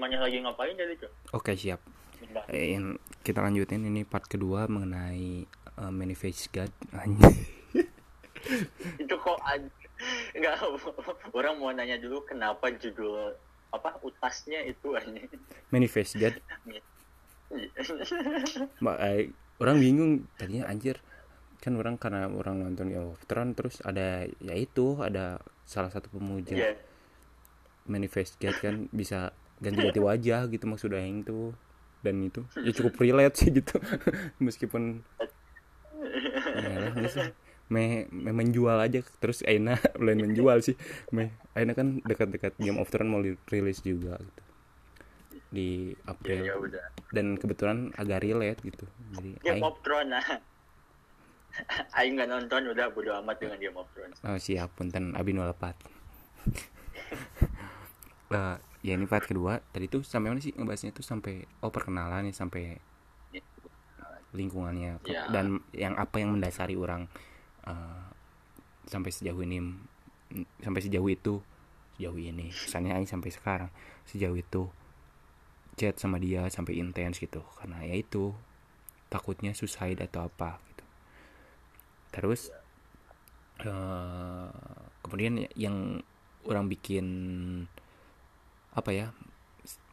temannya lagi ngapain jadi tuh oke siap. Eh, yang kita lanjutin ini part kedua mengenai uh, manifest God. Itu kok nggak orang mau nanya dulu kenapa judul apa utasnya itu aja manifest God. Mbak, eh, orang bingung. Tadinya anjir kan orang karena orang nonton Game of Thrones terus ada ya itu ada salah satu pemuja Iya. manifest God kan bisa ganti-ganti wajah gitu maksudnya yang tuh. Dan itu ya cukup relate sih gitu. Meskipun ya sih. Me, me menjual aja. Terus Aina lain menjual sih. Me Aina kan dekat-dekat Game of Thrones mau li- rilis juga gitu. Di ya, April ya udah. Dan kebetulan agak relate gitu. Jadi Game aing- of Thrones nah. Aing nggak nonton udah bodo amat dengan Game of Thrones. Oh siap punten. Abi nu lepat. Ya ini part kedua. Tadi tuh sampai mana sih ngebahasnya tuh? Sampai oh perkenalan nih sampai lingkungannya. Ya. dan yang apa yang mendasari orang eh, sampai sejauh ini sampai sejauh itu sejauh ini. Misalnya Aing sampai sekarang sejauh itu chat sama dia sampai intens gitu. Karena ya itu takutnya suicide atau apa gitu. Terus eh, kemudian yang orang bikin apa ya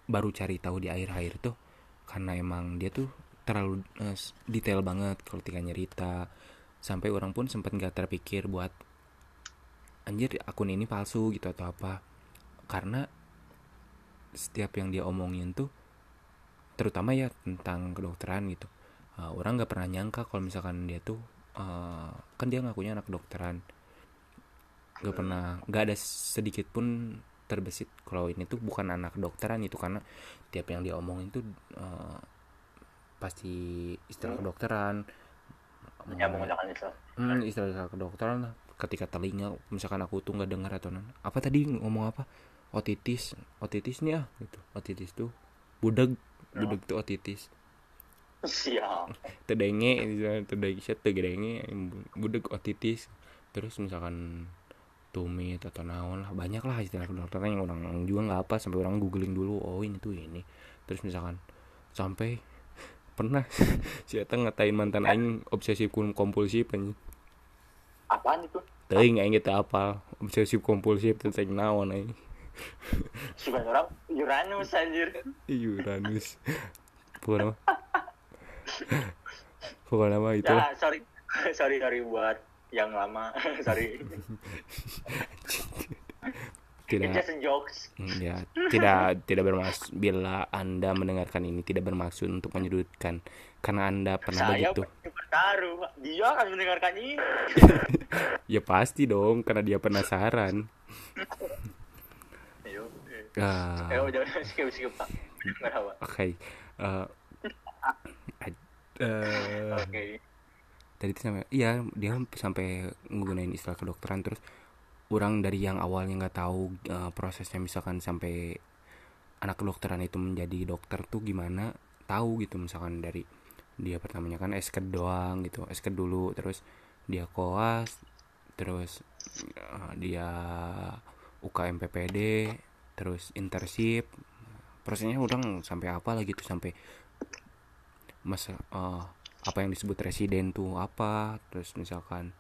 baru cari tahu di akhir-akhir tuh karena emang dia tuh terlalu s- detail banget kalau tinggal nyerita. Sampai orang pun sempat nggak terpikir buat anjir akun ini palsu gitu atau apa. Karena setiap yang dia omongin tuh terutama ya tentang kedokteran gitu Uh, orang nggak pernah nyangka kalau misalkan dia tuh uh, kan dia ngakunya anak kedokteran. Nggak pernah nggak ada sedikit pun terbesit kalau ini tuh bukan anak kedokteran itu karena tiap yang dia omongin tuh uh, pasti istilah Hmm. kedokteran ya menggunakan itu Hmm, istilah kedokteran. Ketika telinga, misalkan aku tuh nggak dengar atau non. Apa tadi ngomong apa? Otitis, otitis nih ah, gitu. Otitis tuh budak, budak tuh otitis. siap Tedenge, tedenge, tedenge, budak otitis. Terus misalkan tumit atau naon lah banyak lah istilah kedokteran yang orang juga nggak apa sampai orang googling dulu oh ini tuh ini terus misalkan sampai pernah si Eta ngatain mantan aing obsesif kompulsif anjing apaan itu Teuing aing kita apa obsesif kompulsif teh teh naon aing. suka orang Uranus anjir Uranus. Pokoknya mah. Pokoknya mah itu lah. ya sorry sorry sorry buat yang lama sorry Tidak it's just a jokes ya, tidak tidak bermaksud bila Anda mendengarkan ini tidak bermaksud untuk menyudutkan karena Anda pernah saya begitu. bertaruh dia akan mendengarkan ini Ya pasti dong karena dia penasaran. Ayo. Ah, Eh, udah skip skip pak Nggak apa. Oke. Eh, ad- eh, Oke. Tadi tuh sampai iya dia sampai menggunakan istilah kedokteran terus orang dari yang awalnya nggak tahu eh, prosesnya misalkan sampai anak kedokteran itu menjadi dokter tuh gimana tahu gitu misalkan dari dia pertamanya kan esket doang gitu esket dulu terus dia koas terus eh, dia UKM PPD terus internship prosesnya udah sampai apa lah gitu sampai masa eh, apa yang disebut residen tuh apa terus misalkan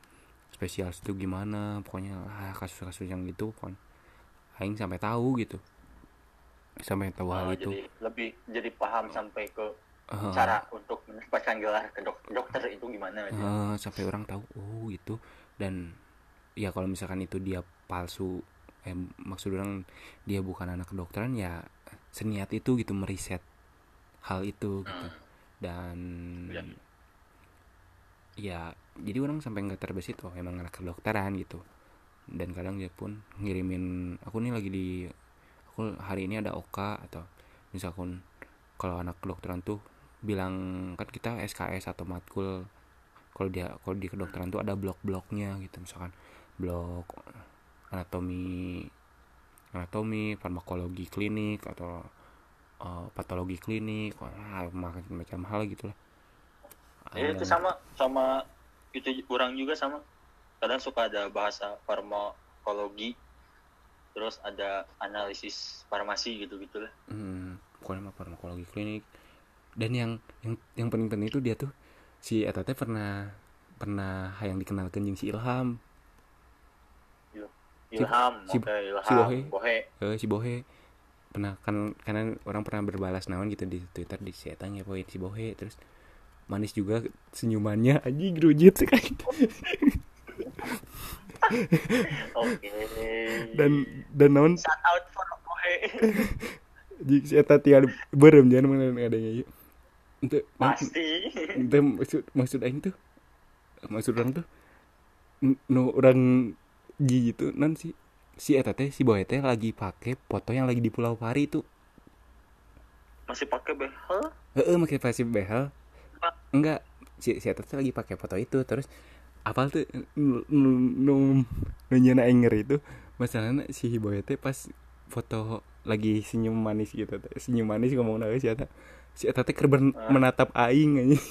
spesialis itu gimana pokoknya ah, kasus-kasus yang gitu kan aing sampai tahu gitu. Sampai tahu hal Oh, itu. jadi lebih jadi paham sampai ke Eh, cara untuk mendapatkan gelar ke dok- dokter itu gimana eh, sampai orang tahu oh gitu. Dan ya kalau misalkan itu dia palsu eh, maksud orang dia bukan anak kedokteran ya seniat itu gitu meriset hal itu gitu. Dan Iya. Ya jadi orang sampai nggak terbesit oh emang anak kedokteran gitu. Dan kadang dia pun ngirimin aku nih lagi di aku hari ini ada oka atau misalkan kalau anak kedokteran tuh bilang kan kita SKS atau matkul kalau dia kalau di kedokteran tuh ada blok-bloknya gitu misalkan blok anatomi anatomi farmakologi klinik atau eh, patologi klinik macam-macam hal gitu lah Ya, itu sama sama itu orang juga sama. Kadang suka ada bahasa farmakologi, terus ada analisis farmasi gitu gitulah. Hmm, pokoknya mah farmakologi klinik dan yang yang yang paling penting itu dia tuh si eta teh pernah pernah yang dikenalkan jeung si Ilham Ilham si- oke Ilham si Bohe. Bohe eh, si Bohe pernah kan karena orang pernah berbalas naon gitu di Twitter di si eta ngepoin si Bohe terus manis juga senyumannya. Anjing gerujit sekali. Dan dan naon? Shout out for eta tinggal berem jangan mana ngadanya yuk itu pasti. itu maksud maksud aing tuh? Maksud orang tuh? N- nu orang ji itu non si si eta teh si boy teh lagi pakai foto yang lagi di Pulau Pari itu masih pakai behel? Heeh pakai pasti behel enggak si si eta teh lagi pakai foto itu terus apal tuh nu nyana ngeri itu masalahnya si boy teh pas foto lagi senyum manis gitu teh senyum manis ngomong nawe si eta si eta teh keur ber- menatap aing aja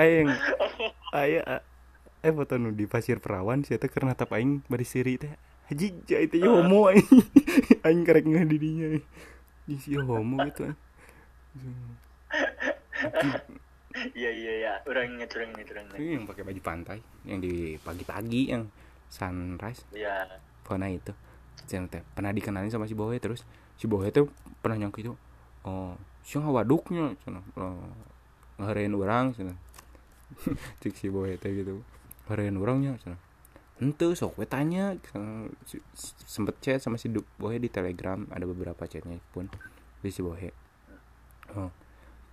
aing aya eh foto nu di pasir perawan si eta keur natap aing bari siri teh haji itu ya homo aing aing karek ngeh dirinya di si homo gitu aing. iya iya iya. Orang inget orang inget orang inget Ini yang pakai baju pantai. Yang di pagi-pagi yang sunrise. Iya. Pernah itu. Pernah dikenalin sama si Bohe terus. Si Bohe tuh pernah nyangka itu oh si waduknya sana oh, orang sana cik si Bohe teh gitu. Ngarein orangnya sana ente sok we tanya si- sempet chat sama si Bohe di telegram. Ada beberapa chatnya pun. Di si Bohe oh.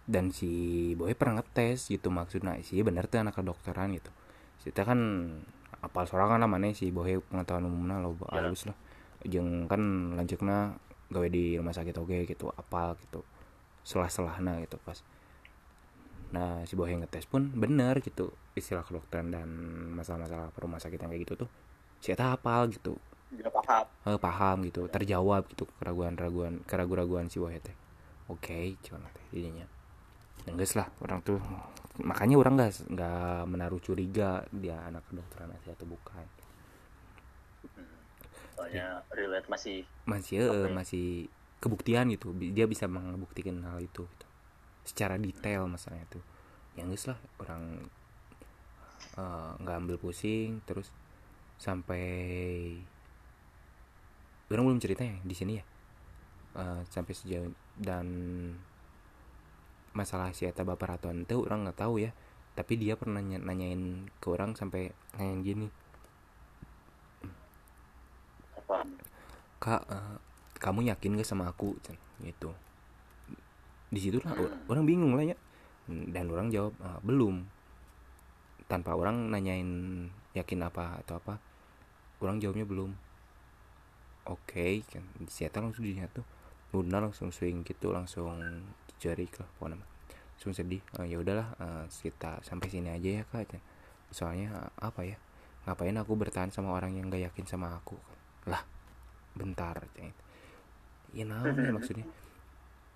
Dan si Bohe pernah ngetes gitu maksudnya sih bener tuh anak kedokteran gitu. Kita kan apal sorangan lah mana si Bohe pengetahuan umumnya lo Ya. halus lah. Jeung kan lanjutnya gawe di rumah sakit oke gitu apal gitu selah-selahna gitu pas. Nah si Bohe ngetes pun bener gitu istilah kedokteran dan masalah-masalah rumah sakit yang kayak gitu tuh. Si Eta hafal gitu. Dia paham. Eh, paham gitu terjawab gitu keraguan-raguan keraguan-raguan si Bohe teh oke cuman teh jadinya enggak lah orang tuh makanya orang nggak nggak menaruh curiga dia anak kedokteran asli atau bukan. Soalnya relate masih masih eh, Oke. masih kebuktian gitu. Dia bisa membuktikan hal itu gitu. secara detail masalahnya tuh. Yang geus lah orang eh, nggak ambil pusing terus sampai orang belum cerita ya di sini ya Eh, sampai sejauh dan masalah si eta baper atau ente orang nggak tahu ya. Tapi dia pernah nanya- nanyain ke orang sampai nanyain gini. Kak eh, kamu yakin gak sama aku? Gitu. Di situ lah or- orang bingung lah ya. Dan orang jawab "Ah, belum. Tanpa orang nanyain yakin apa atau apa orang jawabnya belum. Oke kan si Eta langsung dilihat tuh Luna langsung swing gitu langsung jerik lah pokoknya langsung sedih "Eh, ya udahlah eh, kita sampai sini aja ya kak Cen. soalnya eh, apa ya ngapain aku bertahan sama orang yang gak yakin sama aku lah bentar Ceng. ya naon ya maksudnya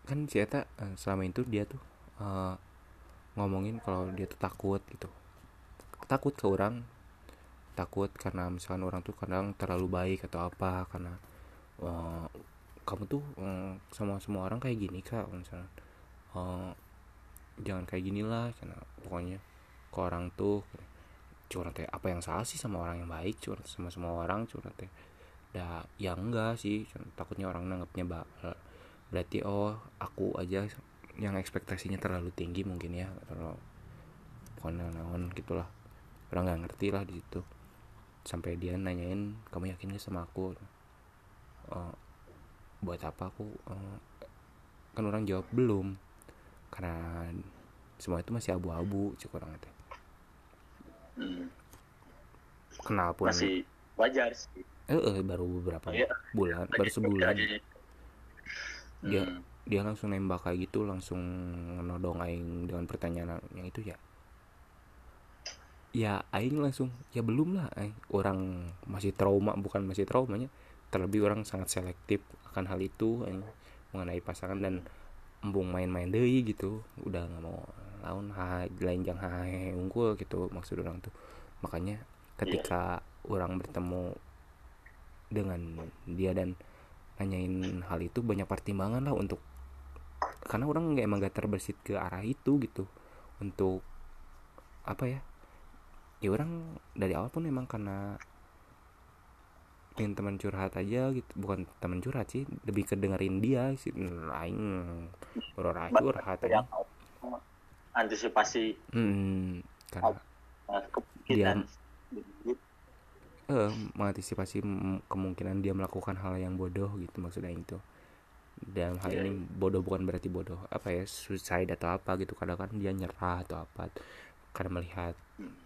kan si Eta eh, selama itu dia tuh eh, ngomongin kalau dia tuh takut gitu takut ke orang takut karena misalkan orang tuh kadang terlalu baik atau apa karena eh, kamu tuh eh, sama semua orang kayak gini kak misalnya eh, jangan kayak gini lah karena pokoknya ke orang tuh curhat teh apa yang salah sih sama orang yang baik curhat sama semua orang curhat teh dah ya enggak sih takutnya orang nanggapnya ba- berarti oh aku aja yang ekspektasinya terlalu tinggi mungkin ya atau pokoknya naon gitulah orang nggak ngerti lah di situ. Sampai dia nanyain kamu yakin gak sama aku? Eh, buat apa aku Eh, kan orang jawab belum. Karena semua itu masih abu-abu cek orang teh Hmm, kenal pun masih wajar sih. Eh, eh, baru beberapa Iya. bulan baru Lagi sebulan. aja. Dia- Hmm, dia langsung nembak kayak gitu langsung nodong aing dengan pertanyaan yang itu ya. Ya aing langsung ya belum lah aing. orang masih trauma bukan masih traumanya terlebih orang sangat selektif akan hal itu aing, mengenai pasangan dan embung main-main deui gitu. Udah nggak mau ha lain jang hahe unggul gitu maksud orang tuh. Makanya ketika orang bertemu dengan dia dan nanyain hal itu banyak pertimbangan lah untuk karena orang nggak emang gak terbersit ke arah itu gitu. Untuk apa ya ya orang dari awal pun emang karena pengen teman curhat aja gitu. Bukan teman curhat sih lebih kedengerin dia sih. Lain curhat curhat aja. yang antisipasi hmm, karena kemungkinan eh mengantisipasi m- kemungkinan dia melakukan hal yang bodoh gitu maksudnya itu. Dalam hal Iya, ini bodoh bukan berarti bodoh. Apa ya suicide atau apa gitu. Kadang kan dia nyerah atau apa karena melihat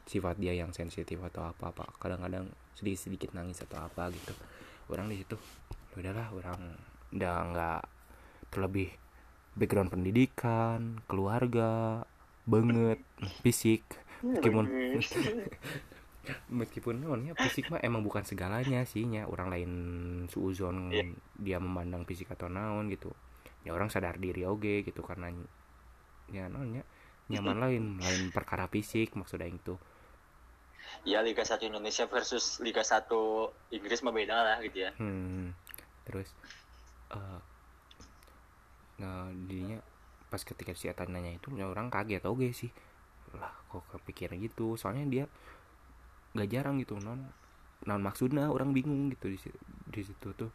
sifat dia yang sensitif atau apa apa. Kadang-kadang sedikit sedikit nangis atau apa gitu. Orang di situ "Ya udahlah orang udah nggak terlebih background pendidikan keluarga banget fisik. Meskipun meskipun namanya fisik mah emang bukan segalanya sih nya. Orang lain suuzon Iya. dia memandang fisik atau naon gitu. Ya orang sadar diri oge gitu. Karena ya naonnya nyaman lain lain perkara fisik maksudnya itu. Ya Liga 1 Indonesia versus Liga 1 Inggris mah beda lah gitu ya. Hmm terus eh nah dirinya pas ketika si Eta nanya itu ya orang kaget oge sih. Lah kok kepikiran gitu? Soalnya dia nggak jarang gitu non non maksudnya orang bingung gitu di si- di situ tuh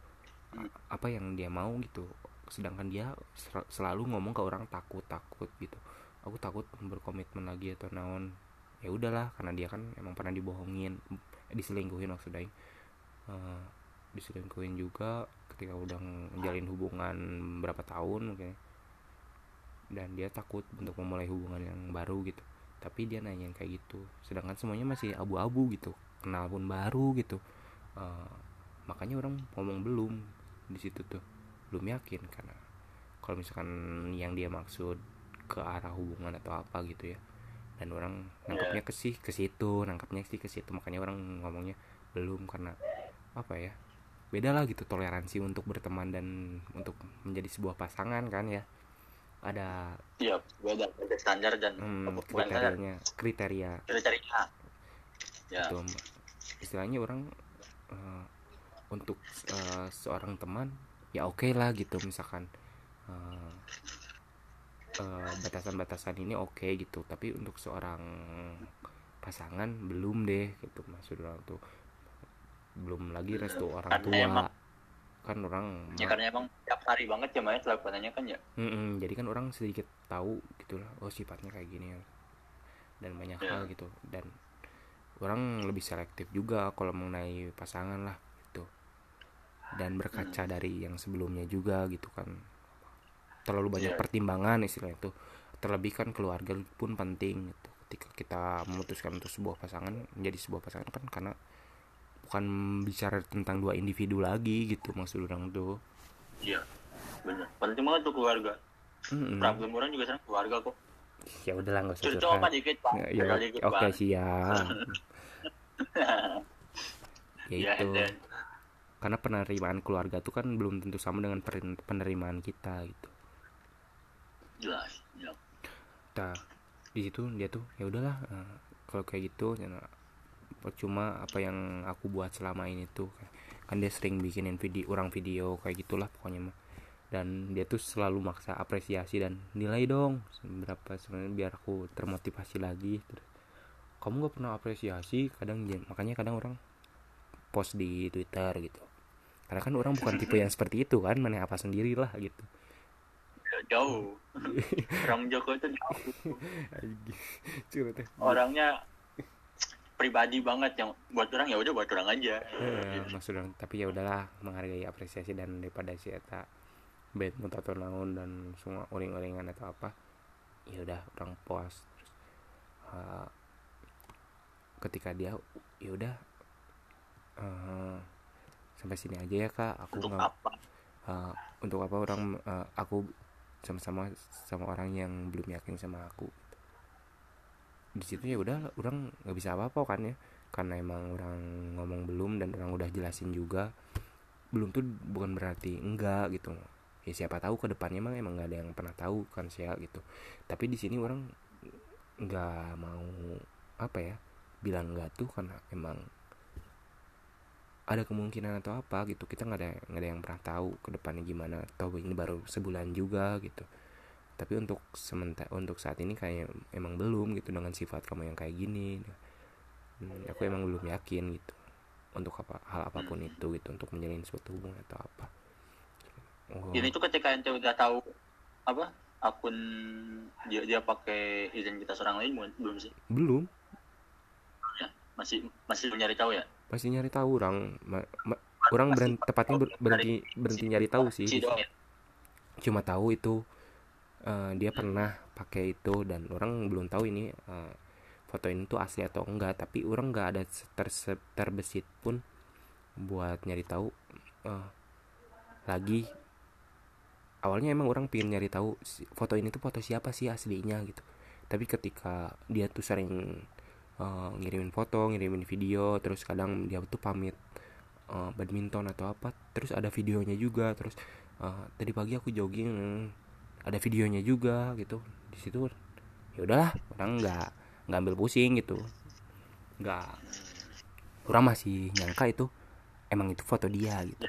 apa yang dia mau gitu. Sedangkan dia sel- selalu ngomong ke orang takut takut gitu aku takut berkomitmen lagi atau naon. Ya udahlah karena dia kan emang pernah dibohongin diselingkuhin maksudnya Eh, diselingkuhin juga ketika udah menjalin hubungan berapa tahun mungkin dan dia takut untuk memulai hubungan yang baru gitu. Tapi dia nanyain kayak gitu. Sedangkan semuanya masih abu-abu gitu kenal pun baru gitu. Eh, makanya orang ngomong belum di situ tuh. Belum yakin karena kalau misalkan yang dia maksud ke arah hubungan atau apa gitu ya. Dan orang nangkapnya ke sih ke situ nangkapnya sih ke situ. Makanya orang ngomongnya belum karena apa ya beda lah gitu toleransi untuk berteman dan untuk menjadi sebuah pasangan kan ya. Ada iya beda beda standar dan hmm, standar kriterianya kriteria. Kita cari A ya. Gitu istilahnya orang eh, untuk eh, seorang teman ya oke lah gitu misalkan eh, batasan-batasan ini oke gitu. Tapi untuk seorang pasangan belum deh gitu. Maksud orang tuh belum lagi restu orang Karena tua. Emang- kan orang ya karena emang tiap hari banget ya Maya teleponannya kan ya. Mm-mm, jadi kan orang sedikit tahu gitu lah oh sifatnya kayak gini. Ya. dan banyak Iya. hal gitu. Dan orang lebih selektif juga kalau mengenai pasangan lah gitu. Dan berkaca dari yang sebelumnya juga gitu kan terlalu banyak Iya. pertimbangan istilahnya itu terlebih kan keluarga pun penting gitu ketika kita memutuskan untuk sebuah pasangan menjadi sebuah pasangan kan karena bukan bicara tentang dua individu lagi gitu maksud orang tuh iya bener penting banget tuh keluarga Mm-mm. problem orang juga sekarang keluarga kok ya udahlah nggak usah curcol mah dikit pak Ya, Curcol dikit oke Pak. siap. ya ya itu. dan Karena penerimaan keluarga tuh kan belum tentu sama dengan penerimaan kita gitu. Jelas ya Nah, di situ dia tuh ya udahlah eh, kalau kayak gitu ya, percuma apa yang aku buat selama ini tuh. Kan dia sering bikinin video orang video kayak gitulah pokoknya mah. Dan dia tuh selalu maksa apresiasi dan nilai dong berapa sebenarnya biar aku termotivasi lagi terus kamu gak pernah apresiasi kadang ya- makanya kadang orang post di twitter gitu. Karena kan orang bukan tipe yang seperti itu kan mana apa sendirilah gitu jauh. Orang Joko itu jauh. Teh. orangnya pribadi banget yang buat orang ya udah buat orang aja. Eh, maksud orang tapi ya udahlah menghargai apresiasi dan daripada si eta mood atau naon dan semua uring-uringan atau apa ya udah orang puas. Terus eh, ketika dia ya udah eh, sampai sini aja ya kak. Aku untuk nggak apa? Eh, untuk apa orang eh, aku sama-sama sama orang yang belum yakin sama aku. Di situ ya udah orang nggak bisa apa-apa kan ya. Karena emang orang ngomong belum dan orang udah jelasin juga belum tuh bukan berarti enggak gitu. Ya siapa tahu ke depannya emang emang nggak ada yang pernah tahu kan sih gitu. Tapi di sini orang nggak mau apa ya bilang enggak tuh karena emang ada kemungkinan atau apa gitu. Kita nggak ada nggak ada yang pernah tahu ke depannya gimana. Atau ini baru sebulan juga gitu. Tapi untuk sementara untuk saat ini kayak emang belum gitu dengan sifat kamu yang kayak gini. Hmm, aku emang belum yakin gitu untuk apa hal apa pun itu gitu untuk menjalin suatu hubungan atau apa. Oh, ini tuh ketika ente udah tahu apa akun dia dia pakai identitas orang lain belum sih? Belum. Ya masih masih belum nyari tahu ya pasti nyari tahu orang ma- ma- orang berhenti, tepatnya ber- berhenti berhenti nyari tahu sih. cuma tahu itu eh, dia pernah pakai itu dan orang belum tahu ini eh, foto ini tuh asli atau enggak. Tapi orang nggak ada terse- terbesit pun buat nyari tahu eh, lagi. Awalnya emang orang pengen nyari tahu foto ini tuh foto siapa sih aslinya gitu. Tapi ketika dia tuh sering eh, ngirimin foto ngirimin video terus kadang dia tuh pamit eh, badminton atau apa terus ada videonya juga terus eh, tadi pagi aku jogging ada videonya juga gitu. Di situ ya udahlah orang nggak nggak ambil pusing gitu. Nggak orang masih nyangka itu emang itu foto dia gitu.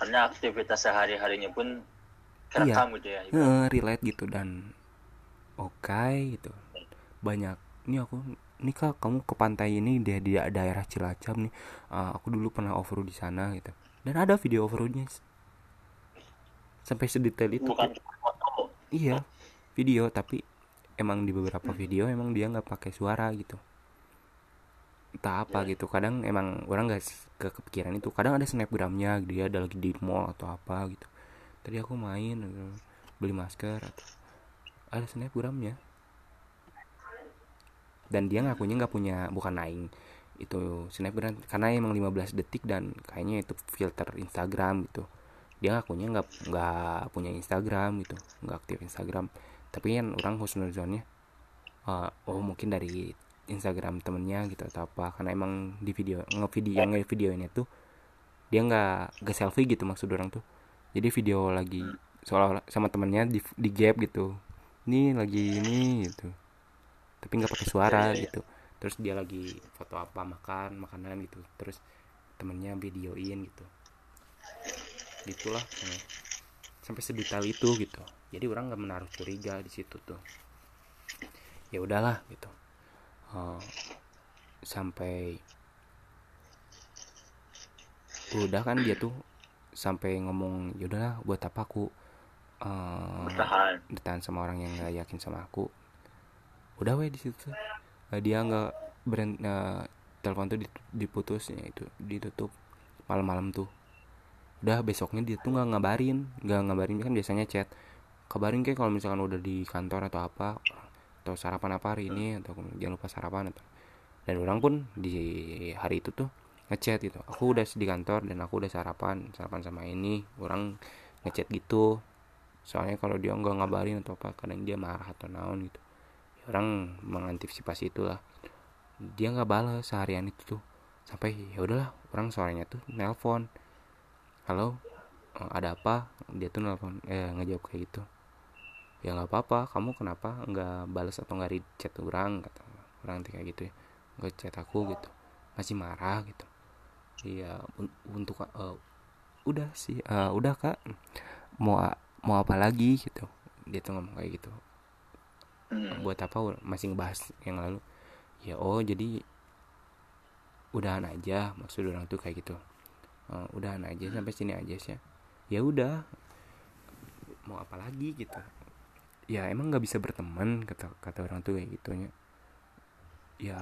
Karena aktivitas sehari harinya pun Iya. kerekam gitu ya relate gitu dan oke gitu. Banyak ini aku ini kak kamu ke pantai ini di, di daerah Cilacap nih. Ah, aku dulu pernah off road di sana gitu. Dan ada video off roadnya sampai sedetail itu bukan iya video tapi emang di beberapa video emang dia nggak pakai suara gitu. Entah apa Iya. gitu kadang emang orang nggak ke kepikiran itu. Kadang ada snapgramnya dia ada lagi di mall atau apa gitu. Tadi aku main gitu, beli masker atau ada snapgramnya dan dia ngakunya nggak punya bukan naing itu snapgram karena emang 15 detik dan kayaknya itu filter Instagram gitu. Dia ngakunya nggak nggak punya Instagram gitu nggak aktif Instagram. Tapi kan orang husnuzonnya eh, oh mungkin dari Instagram temennya gitu atau apa. Karena emang di video ngevideo yang videonya tuh dia nggak nggak selfie gitu maksud orang tuh. Jadi video lagi seolah sama temennya di di gap gitu. Ini lagi ini gitu tapi nggak pakai suara iya, iya. gitu. Terus dia lagi foto apa makan makanan gitu. Terus temennya videoin gitu. Gitulah eh, sampai sedetail itu gitu. Jadi orang nggak menaruh curiga di situ tuh. Ya udahlah gitu. Eh, sampai udah kan dia tuh sampai ngomong ya udahlah buat apa aku eh, bertahan. ditahan sama orang yang nggak yakin sama aku udah weh di situ. Eh, dia nggak beren eh, telepon tuh dit- diputus ya itu ditutup malam-malam tuh. Udah besoknya dia tuh nggak ngabarin nggak ngabarin. Kan biasanya chat kabarin kayak kalau misalkan udah di kantor atau apa atau sarapan apa hari ini atau jangan lupa sarapan atau dan orang pun di hari itu tuh ngechat gitu aku udah di kantor dan aku udah sarapan sarapan sama ini. Orang ngechat gitu. Soalnya kalau dia nggak ngabarin atau apa kadang dia marah atau naon gitu orang mengantisipasi itulah. Dia nggak balas seharian itu tuh. Sampai ya udahlah orang sorenya tuh nelpon. Halo eh, ada apa? Dia tuh nelpon eh ngejawab kayak gitu. Ya nggak apa-apa kamu kenapa nggak balas atau nggak chat orang? Kata orang tuh kayak gitu ya. Nggak chat aku gitu. Masih marah gitu. Iya un- untuk eh, udah sih eh, udah kak. Mau mau apa lagi gitu. Dia tuh ngomong kayak gitu Hmm. buat apa masih ngebahas yang lalu? Ya oh jadi udahan aja maksud orang tuh kayak gitu. Eh, udahan aja sampai sini aja sih. Ya udah. Mau apa lagi gitu? Ya emang nggak bisa berteman kata kata orang tuh kayak gitunya. Ya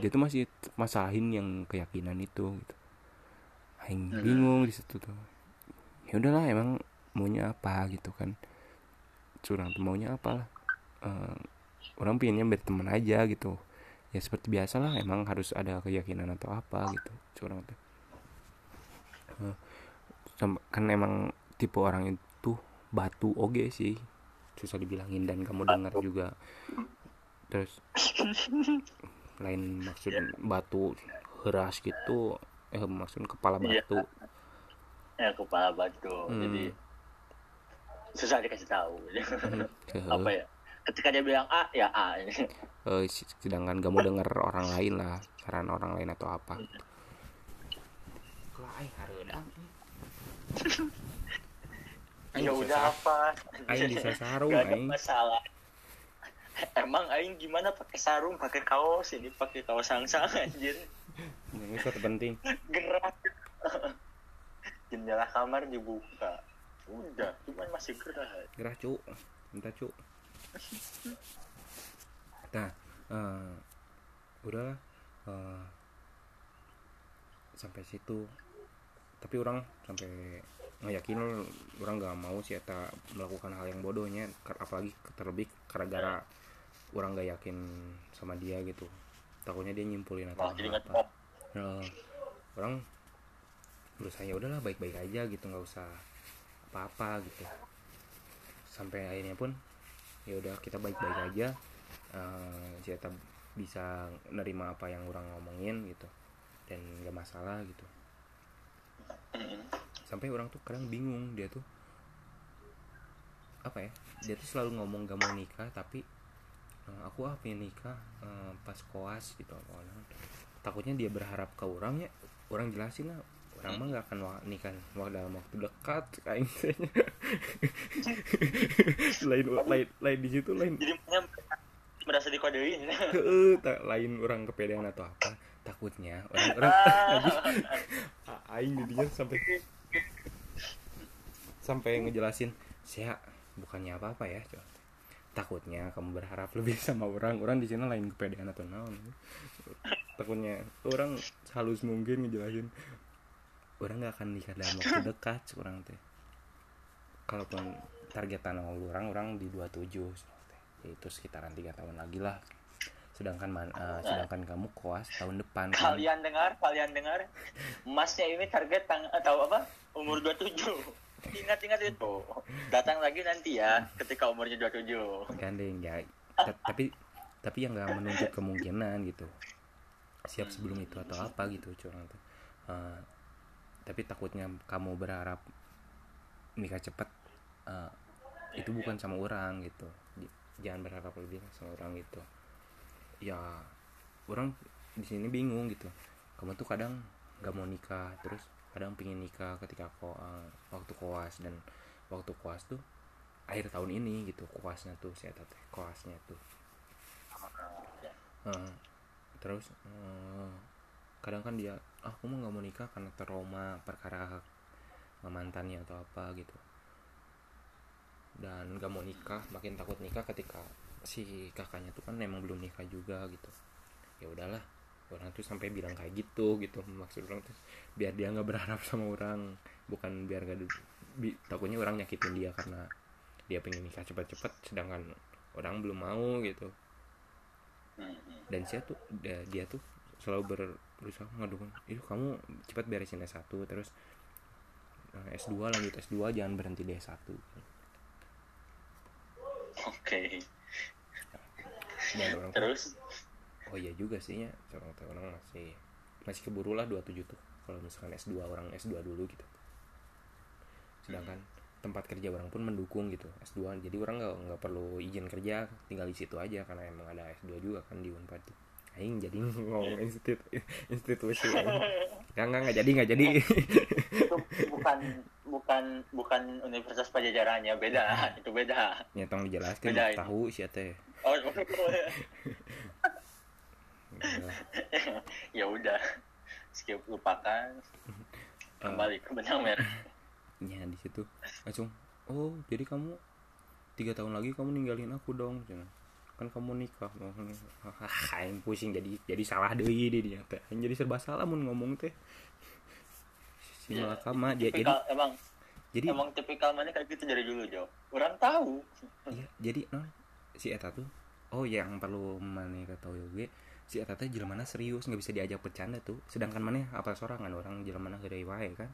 dia tuh masih masalahin yang keyakinan itu gitu. Aing Hmm. bingung di situ tuh. Ya udahlah emang maunya apa gitu kan curang tuh maunya apa lah Eh, orang pinginnya berteman aja gitu. Ya seperti biasa lah emang harus ada keyakinan atau apa gitu curang tuh Eh, kan emang tipe orang itu batu oge sih susah dibilangin dan kamu dengar juga. Terus lain maksud batu heras gitu eh maksud kepala Iya. batu. Ya kepala batu. Hmm. jadi susah dikasih tahu. Apa ya? Ketika dia bilang A ya A. Eh, s- sedangkan gak mau denger orang lain lah saran orang lain atau apa. Aing ya udah apa? aing bisa sarung Gak ada aing. masalah. Emang aing gimana pakai sarung pakai kaos ini pakai kaos sangsang anjir. Ini suatu penting. Gerak. Jendela kamar dibuka udah cuman masih gerak gerah cu minta cu nah eh, udah eh, sampai situ. Tapi orang sampai ngeyakin orang gak mau sih eta melakukan hal yang bodohnya apalagi terlebih gara-gara orang gak yakin sama dia gitu. Takutnya dia nyimpulin atau apa. ngetop Nah, orang berusaha ya udahlah baik-baik aja gitu nggak usah apa-apa gitu. Sampai akhirnya pun ya udah kita baik-baik aja. Kita bisa nerima apa yang orang ngomongin gitu. Dan nggak masalah gitu. Sampai orang tuh kadang bingung dia tuh apa ya dia tuh selalu ngomong gak mau nikah tapi eh, aku apa yang nikah eh, pas koas gitu. Takutnya dia berharap ke orang ya orang jelasin lah orang mah gak akan wa- nikah dalam waktu dekat kayak lain lain lain di situ lain. Jadi merasa dikodein. Lain orang kepedean atau apa takutnya orang orang aing jadinya sampai sampai ngejelasin saya bukannya apa apa ya coba takutnya kamu berharap lebih sama orang orang di sini lain kepedean atau naon. Takutnya orang halus mungkin ngejelasin orang nggak akan nikah dalam waktu dekat orang teh. Kalaupun targetan orang orang di 27 yaitu sekitaran tiga tahun lagi lah. Sedangkan man, eh, sedangkan kamu koas tahun depan. Kan kalian dengar kalian dengar. Emasnya ini target tang atau apa? Umur 27 ingat-ingat itu. Datang lagi nanti ya ketika umurnya 27 gandeng ya. Ta- tapi tapi yang nggak menuntut kemungkinan gitu. Siap sebelum itu atau apa gitu curang tuh Eh, tapi takutnya kamu berharap nikah cepet eh, itu bukan sama orang gitu. Jangan berharap lebih sama orang gitu. Ya orang di sini bingung gitu. Kamu tuh kadang nggak mau nikah terus kadang pingin nikah ketika ko eh, waktu koas. Dan waktu koas tuh akhir tahun ini gitu koasnya tuh saya teh koasnya tuh. Heeh. terus eh, kadang kan dia aku mah nggak mau nikah karena trauma perkara mantannya atau apa gitu. Dan nggak mau nikah makin takut nikah ketika si kakaknya tuh kan emang belum nikah juga gitu. Ya udahlah orang tuh sampai bilang kayak gitu gitu. Maksud orang tuh biar dia nggak berharap sama orang bukan biar gak bi- takutnya orang nyakitin dia karena dia pengen nikah cepet-cepet sedangkan orang belum mau gitu. Dan saya tuh dia, dia tuh selalu ber- berusaha ngadukun itu kamu cepat beresin S1 terus eh, S2 lanjut S2 jangan berhenti di S1 oke. Dan orang terus? Oh iya juga sih ya orang orang masih masih keburu lah 27 tuh kalau misalkan S2 orang S2 dulu gitu. Sedangkan tempat kerja orang pun mendukung gitu S2 jadi orang nggak nggak perlu izin kerja tinggal di situ aja karena emang ada S2 juga kan di Unpad tuh aing jadi ngomong institut institusi nggak nggak nggak jadi nggak jadi. Itu bukan bukan bukan universitas pajajarannya beda itu beda. Ya tolong dijelaskan Beda tahu sih teh. Oh ya udah skip lupakan. Kembali ke benang merah. Ya di situ. Langsung oh jadi kamu tiga tahun lagi kamu ninggalin aku dong Cina. Kan kamu nikah. Hahaha, yang pusing jadi jadi salah deh di dia teh. Aing jadi serba salah mun ngomong teh. Si Ya, malakama dia jadi emang jadi emang tipikal mana kayak gitu dari dulu Jo? Orang tahu. Iya jadi non si eta tuh oh yang perlu mana tahu gue si eta teh jelema serius nggak bisa diajak bercanda tuh. Sedangkan mana apa sorangan orang jelema dari wae kan.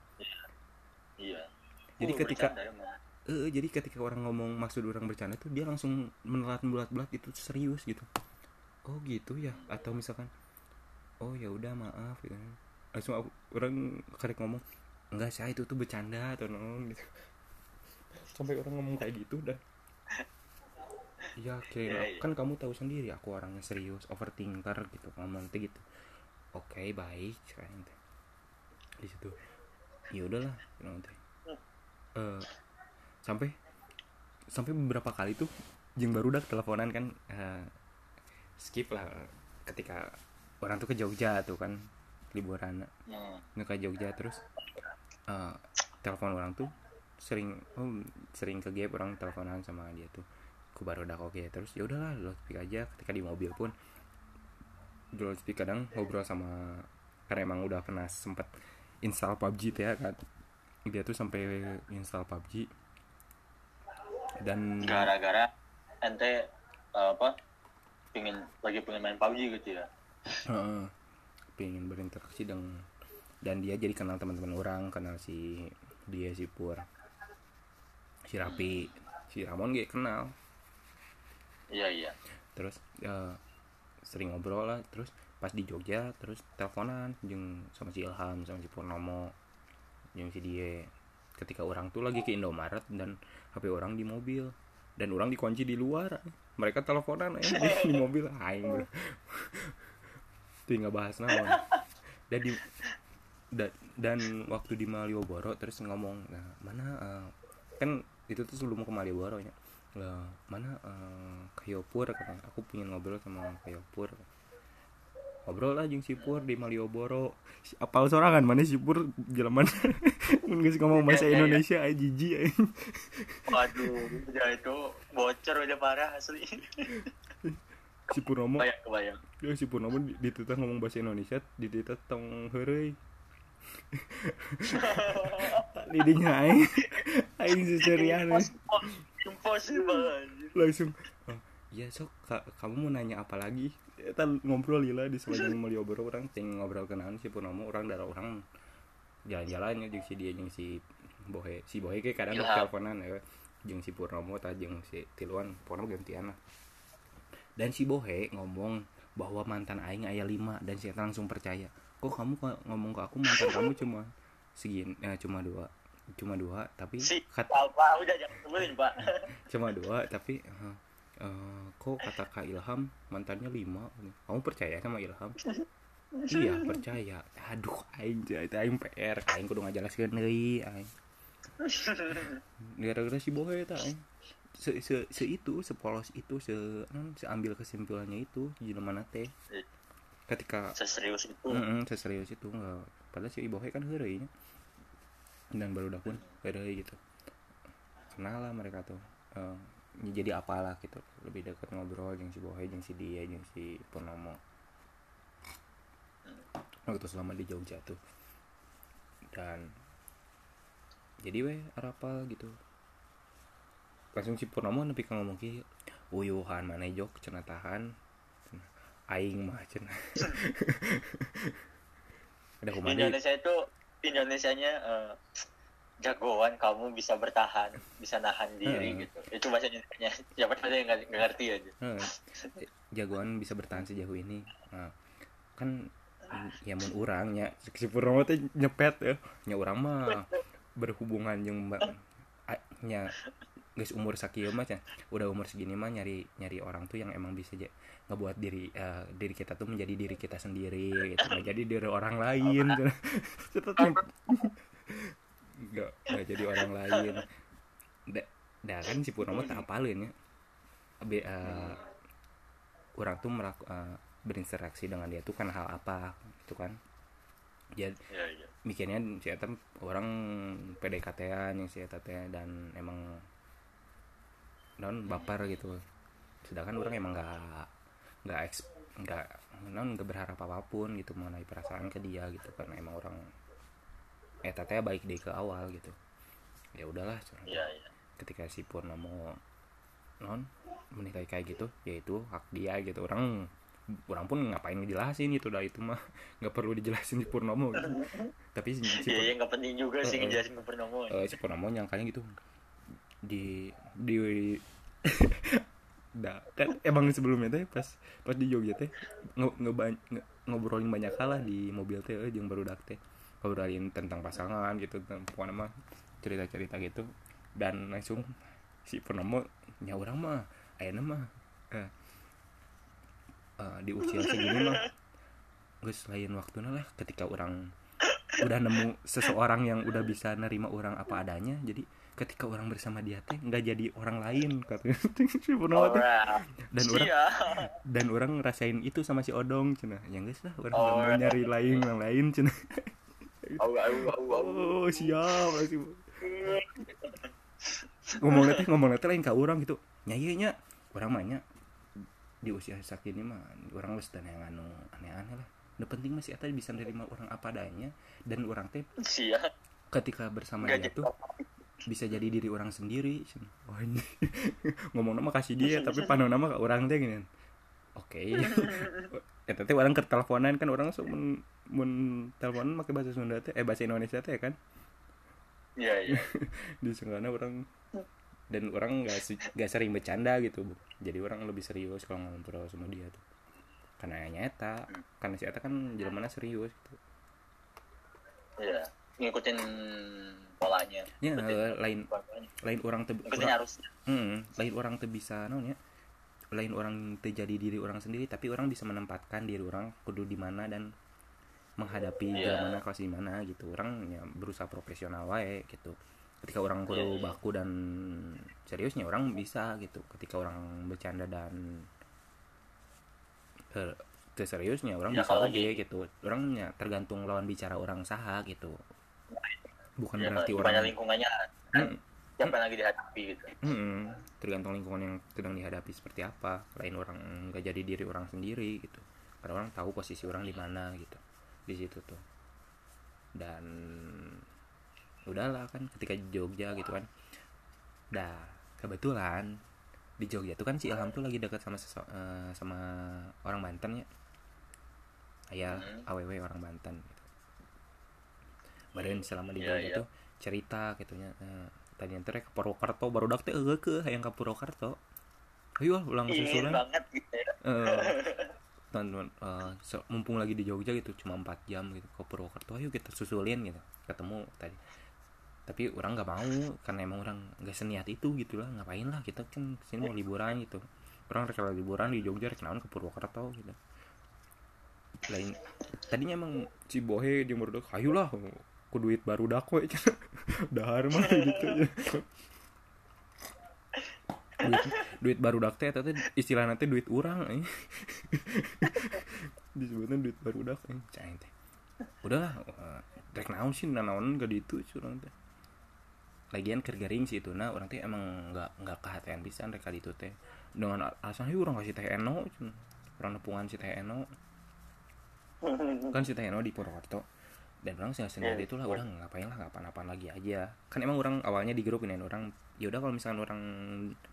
Iya. Jadi Uh, ketika- bercanda Eh, jadi ketika orang ngomong maksud orang bercanda tuh dia langsung menelat bulat-bulat itu serius gitu. Oh gitu ya atau misalkan oh ya udah maaf gitu. Langsung aku, orang karek ngomong enggak saya itu tuh bercanda atau non gitu. Sampai orang ngomong kayak gitu dah. Iya, kira Iya, iya. kan kamu tahu sendiri aku orangnya serius, overthinker gitu, ngomong gitu. Oke, baik, sekarang teh. Di situ. Ya udahlah, bilang teh. Sampai sampai beberapa kali tuh jeng baru dah teleponan kan eh, skip lah ketika orang tuh ke Jogja tuh kan liburan. Hmm. ke Jogja terus eh, telepon orang tuh sering oh, sering ke gap orang teleponan sama dia tuh. Aku baru udah oke terus ya udahlah lo speak aja ketika di mobil pun. Lo speak kadang ngobrol sama karena emang udah pernah sempet install PUBG tuh ya kan. Dia tuh sampai install PUBG dan gara-gara ente uh, apa pengen lagi pengen main PUBG gitu ya? Heeh. pengen berinteraksi dengan dan dia jadi kenal teman-teman orang kenal si dia si Pur. Si Rapi si Ramon gak kenal. Iya iya. Terus eh, sering ngobrol lah terus pas di Jogja terus teleponan jeng sama si Ilham sama si Purnomo jeng si dia ketika orang tuh lagi ke Indomaret dan HP orang di mobil. Dan orang dikunci di luar. Mereka teleponan eh, di, di mobil. Aing bro tinggal bahas naon dan di da- dan waktu di Malioboro terus ngomong nah mana eh, kan itu tuh sebelum ke Malioboro ya. Lah mana eh, Kayopur katanya. Aku pengen ngobrol sama Kayopur ngobrol lah jeung si Pur di Malioboro. Apal sorangan mana si Pur jelaman nggak ngomong bahasa Iya, iya, iya. Indonesia aja jijik aja. waduh ya itu bocor udah parah asli. Si Purnomo kebayang kebayang. Ya si Purnomo di- dititah ngomong bahasa Indonesia dititah tong heureuy. Lidinya aing aing seserian Impossible. langsung ya sok ka- kamu mau nanya apa lagi? Kita ngobrol lila di sepanjang Malioboro orang ting ngobrol kenalan si Purnomo orang darah orang. Jalan-jalan ya jeung si dia jeung si Bohe. Si Bohe kayak kadang Ilham. teleponan ya jeung si Purnomo tah jeung si Tiluan Purnomo gantian lah. Dan si Bohe ngomong bahwa mantan aing aya lima dan saya langsung percaya. Kok kamu kok ngomong ke aku mantan kamu cuma segini eh, cuma dua cuma dua tapi si kat- udah jangan pak. Cuma dua tapi eh, eh, kok kata Kak Ilham mantannya lima kamu percaya sama Ilham? Iya percaya. Aduh aing jadi aing PR aing kudu ngajelaskeun deui aing. Gara-gara si bohe eta aing. Se, se, se itu sepolos itu se non seambil kesimpulannya itu jelema teh? Ketika seserius itu. Mm seserius itu enggak padahal si Ibohe kan heureuy dan baru dah pun heureuy gitu. Kenal lah mereka tuh. Ya jadi apalah gitu. Lebih dekat ngobrol yang si Bohe yang si dia yang si Purnomo waktu selama di Jogja tuh. Dan jadi weh apa gitu. Langsung si Purnomo nepi ka ngomong ki uyuhan mana jok cenah tahan. Aing mah cenah. Ada kumadi Indonesia itu Indonesianya eh, jagoan kamu bisa bertahan bisa nahan diri Hmm. gitu. Itu bahasa Indonesia siapa saja yang nggak nggak ngerti aja. Heeh. jagoan bisa bertahan sejauh ini. Nah, kan ya mun urang nya. Si Purnomo teh nyepet ya. Nya urang mah berhubungan jeung mbak nya geus umur sakieu mah udah umur segini mah nyari nyari orang tuh yang emang bisa ja- ngebuat diri eh, diri kita tuh menjadi diri kita sendiri gitu. Nggak jadi diri orang lain. Nyep- nggak nggak jadi orang lain. Da, da kan si Purnomo tak apalin ya. Be, eh, orang tuh melaku, eh, berinteraksi dengan dia tuh kan hal apa gitu kan. Jadi ya ya mikirnya si Eta orang PDKT-an yang si Eta dan emang non baper gitu. Sedangkan orang emang nggak nggak eks nggak non nggak berharap apa pun gitu mengenai perasaan ke dia gitu. Karena emang orang Eta teh baik deh ke awal gitu ya udahlah ya ya ketika si Purnomo non menikahi kayak gitu yaitu hak dia gitu orang orang pun ngapain ngejelasin itu dah itu mah nggak perlu dijelasin di Purnomo gitu. tapi si, si, Iya, ya, nggak penting juga sih Heeh. ngejelasin ke Purnomo. eh, si Purnomo nyangkanya gitu di di da, kan emang sebelumnya teh pas pas di Jogja teh nge, ngobrolin banyak hal lah di mobil teh eh, jeung baru teh ngobrolin tentang pasangan gitu tentang pokoknya mah cerita-cerita gitu dan langsung si Purnomo nya orang mah ayeuna mah eh, eh, di usia segini mah geus lain waktunya lah ketika orang udah nemu seseorang yang udah bisa nerima orang apa adanya jadi ketika orang bersama dia teh nggak jadi orang lain katanya Purnomo teh. Orang. dan orang Iya. dan orang ngerasain itu sama si Odong cina yang guys lah orang Oh, nggak mau iya. nyari lain yang lain cina Au au au au. oh siap masih ngomong teh ngomong teh lain ke orang gitu. Nyai nya. Orang mah nya di usia sakini mah orang wis dan yang anu aneh-aneh lah. Nu penting masih eta bisa nerima orang apa adanya dan orang teh ketika bersama dia tuh bisa jadi diri orang sendiri oh ini. Ngomong nama kasih dia tapi panu nama ke orang teh gini. Oke. Eta teh orang keteleponan kan orang langsung mun teleponan pakai bahasa Sunda teh eh bahasa Indonesia teh kan Iya iya. di sana orang dan orang nggak nggak sering bercanda gitu Bu. jadi orang lebih serius kalau ngobrol sama dia tuh karena nyata karena si Eta kan jalan serius gitu Iya. Ngikutin polanya. ya Ngikutin eh, lain polanya. lain orang te, Ngikutin orang- harusnya. Hmm, lain orang tuh bisa naon ya lain orang teu jadi diri orang sendiri tapi orang bisa menempatkan diri orang kudu di mana dan menghadapi Iya. jalan mana kelas di mana gitu. Orang ya berusaha profesional wae gitu. Ketika orang kudu Iya, iya. baku dan seriusnya orang bisa gitu. Ketika orang bercanda dan eh, seriusnya orang Ya, bisa lagi- gitu. Orangnya tergantung lawan bicara orang saha gitu. Bukan Ya, berarti orang lingkungannya Hmm, siapa yang lagi dihadapi gitu. Mm-mm. tergantung lingkungan yang sedang dihadapi seperti apa. Lain orang nggak jadi diri orang sendiri gitu. Karena orang tahu posisi orang di mana gitu di situ tuh. Dan udahlah kan ketika di Jogja gitu kan. Dah kebetulan di Jogja tuh kan si Ilham tuh lagi dekat sama eh, sama orang Banten ya. Ayah Hmm. aww orang Banten gitu. Badan selama di Iya, Jogja iya. tuh cerita gitu nya eh, tadi nanti ke Purwokerto baru dak teh eueuh ke hayang ke Purwokerto. Ayo ulang Ingin susulan. banget gitu ya. Eh, teman-teman eh, se- mumpung lagi di Jogja gitu cuma 4 jam gitu ke Purwokerto ayo kita susulin gitu. Ketemu tadi. Tapi orang nggak mau karena emang orang nggak seniat itu gitu lah ngapain lah kita kan sini mau liburan gitu. Orang rela liburan di Jogja naon ke Purwokerto? gitu. Lain tadinya emang si bohe di baru ayo lah ku duit baru dak we dahar mah gitu. Ya duit, duit baru dak teh teh istilah nanti duit urang eh. disebutnya duit baru dak eh. Cai teh udahlah eh, rek naon sih naon gak ditu curang teh lagian keur garing sih itu nah orang teh emang nggak nggak kehatian pisan rek itu teh dengan alasan "Hi, orang kasih teh eno cun." orang nepungan si teh eno kan si teh eno di Purwokerto dan orang sih sendiri Iya. itulah udah ngapain lah ngapain apaan lagi aja. Kan emang orang awalnya di grup ini orang ya udah kalau misalkan orang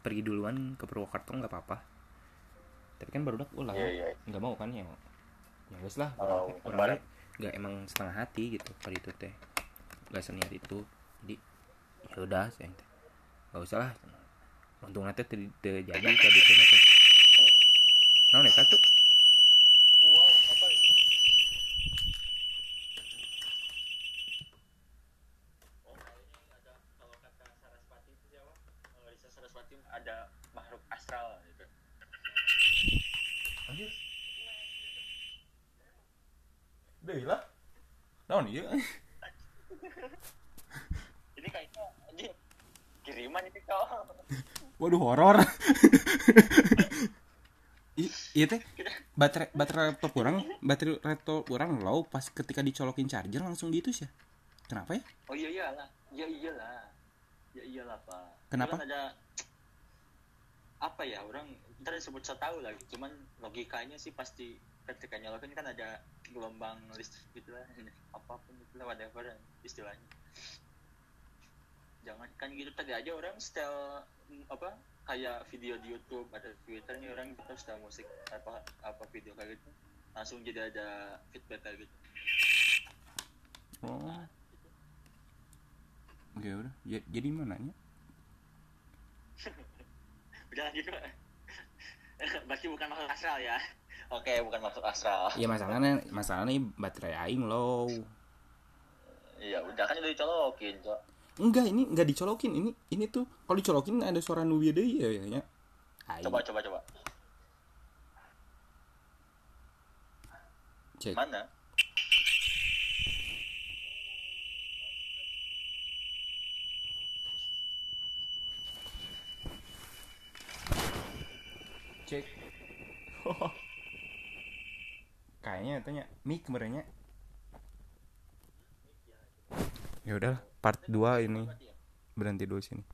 pergi duluan ke Purwokerto nggak apa-apa. Tapi kan baru oh lah Iya, iya. nggak mau kan ya ya wes lah Oh, orang nggak emang setengah hati gitu pada itu teh nggak seniat itu. Jadi ya udah saya teh nggak usah lah. Untung nanti terjadi tadi teh nah tuh Wow, apa itu? Oh, kayaknya ada kalau kata Saraswati itu siapa? Kalau Risa Saraswati ada makhluk astral gitu. anjir deh lah naon iya Ini kayaknya anjing kiriman ini kau. waduh horor iya teh baterai baterai laptop kurang baterai laptop kurang low pas ketika dicolokin charger langsung gitu sih kenapa ya Oh iya iyalah. Ya iyalah. Ya iyalah, Pak. Kenapa? Cuman ada apa ya orang ntar disebut so tahu lagi cuman logikanya sih pasti ketika nyolokin kan ada gelombang listrik gitu lah apa pun itu lah whatever istilahnya. Jangan kan gitu tadi aja orang style apa kayak video di YouTube ada Twitter nih orang gitu style musik apa apa video kayak gitu. Langsung jadi ada feedback kayak gitu. Oh. Oke udah. Ja- jadi mana ya? Udah Pak. berarti bukan masuk astral ya Oke, bukan masuk astral. Iya masalahnya masalahnya baterai aing low. Iya, udah kan udah dicolokin, Cok. Enggak, ini enggak dicolokin. Ini ini tuh kalau dicolokin ada suara nubia deh ya ya. ya. Coba coba coba. Cek. Mana? Cek. kayaknya tanya mic merenya ya udah part 2 ini. Berhenti dulu sini.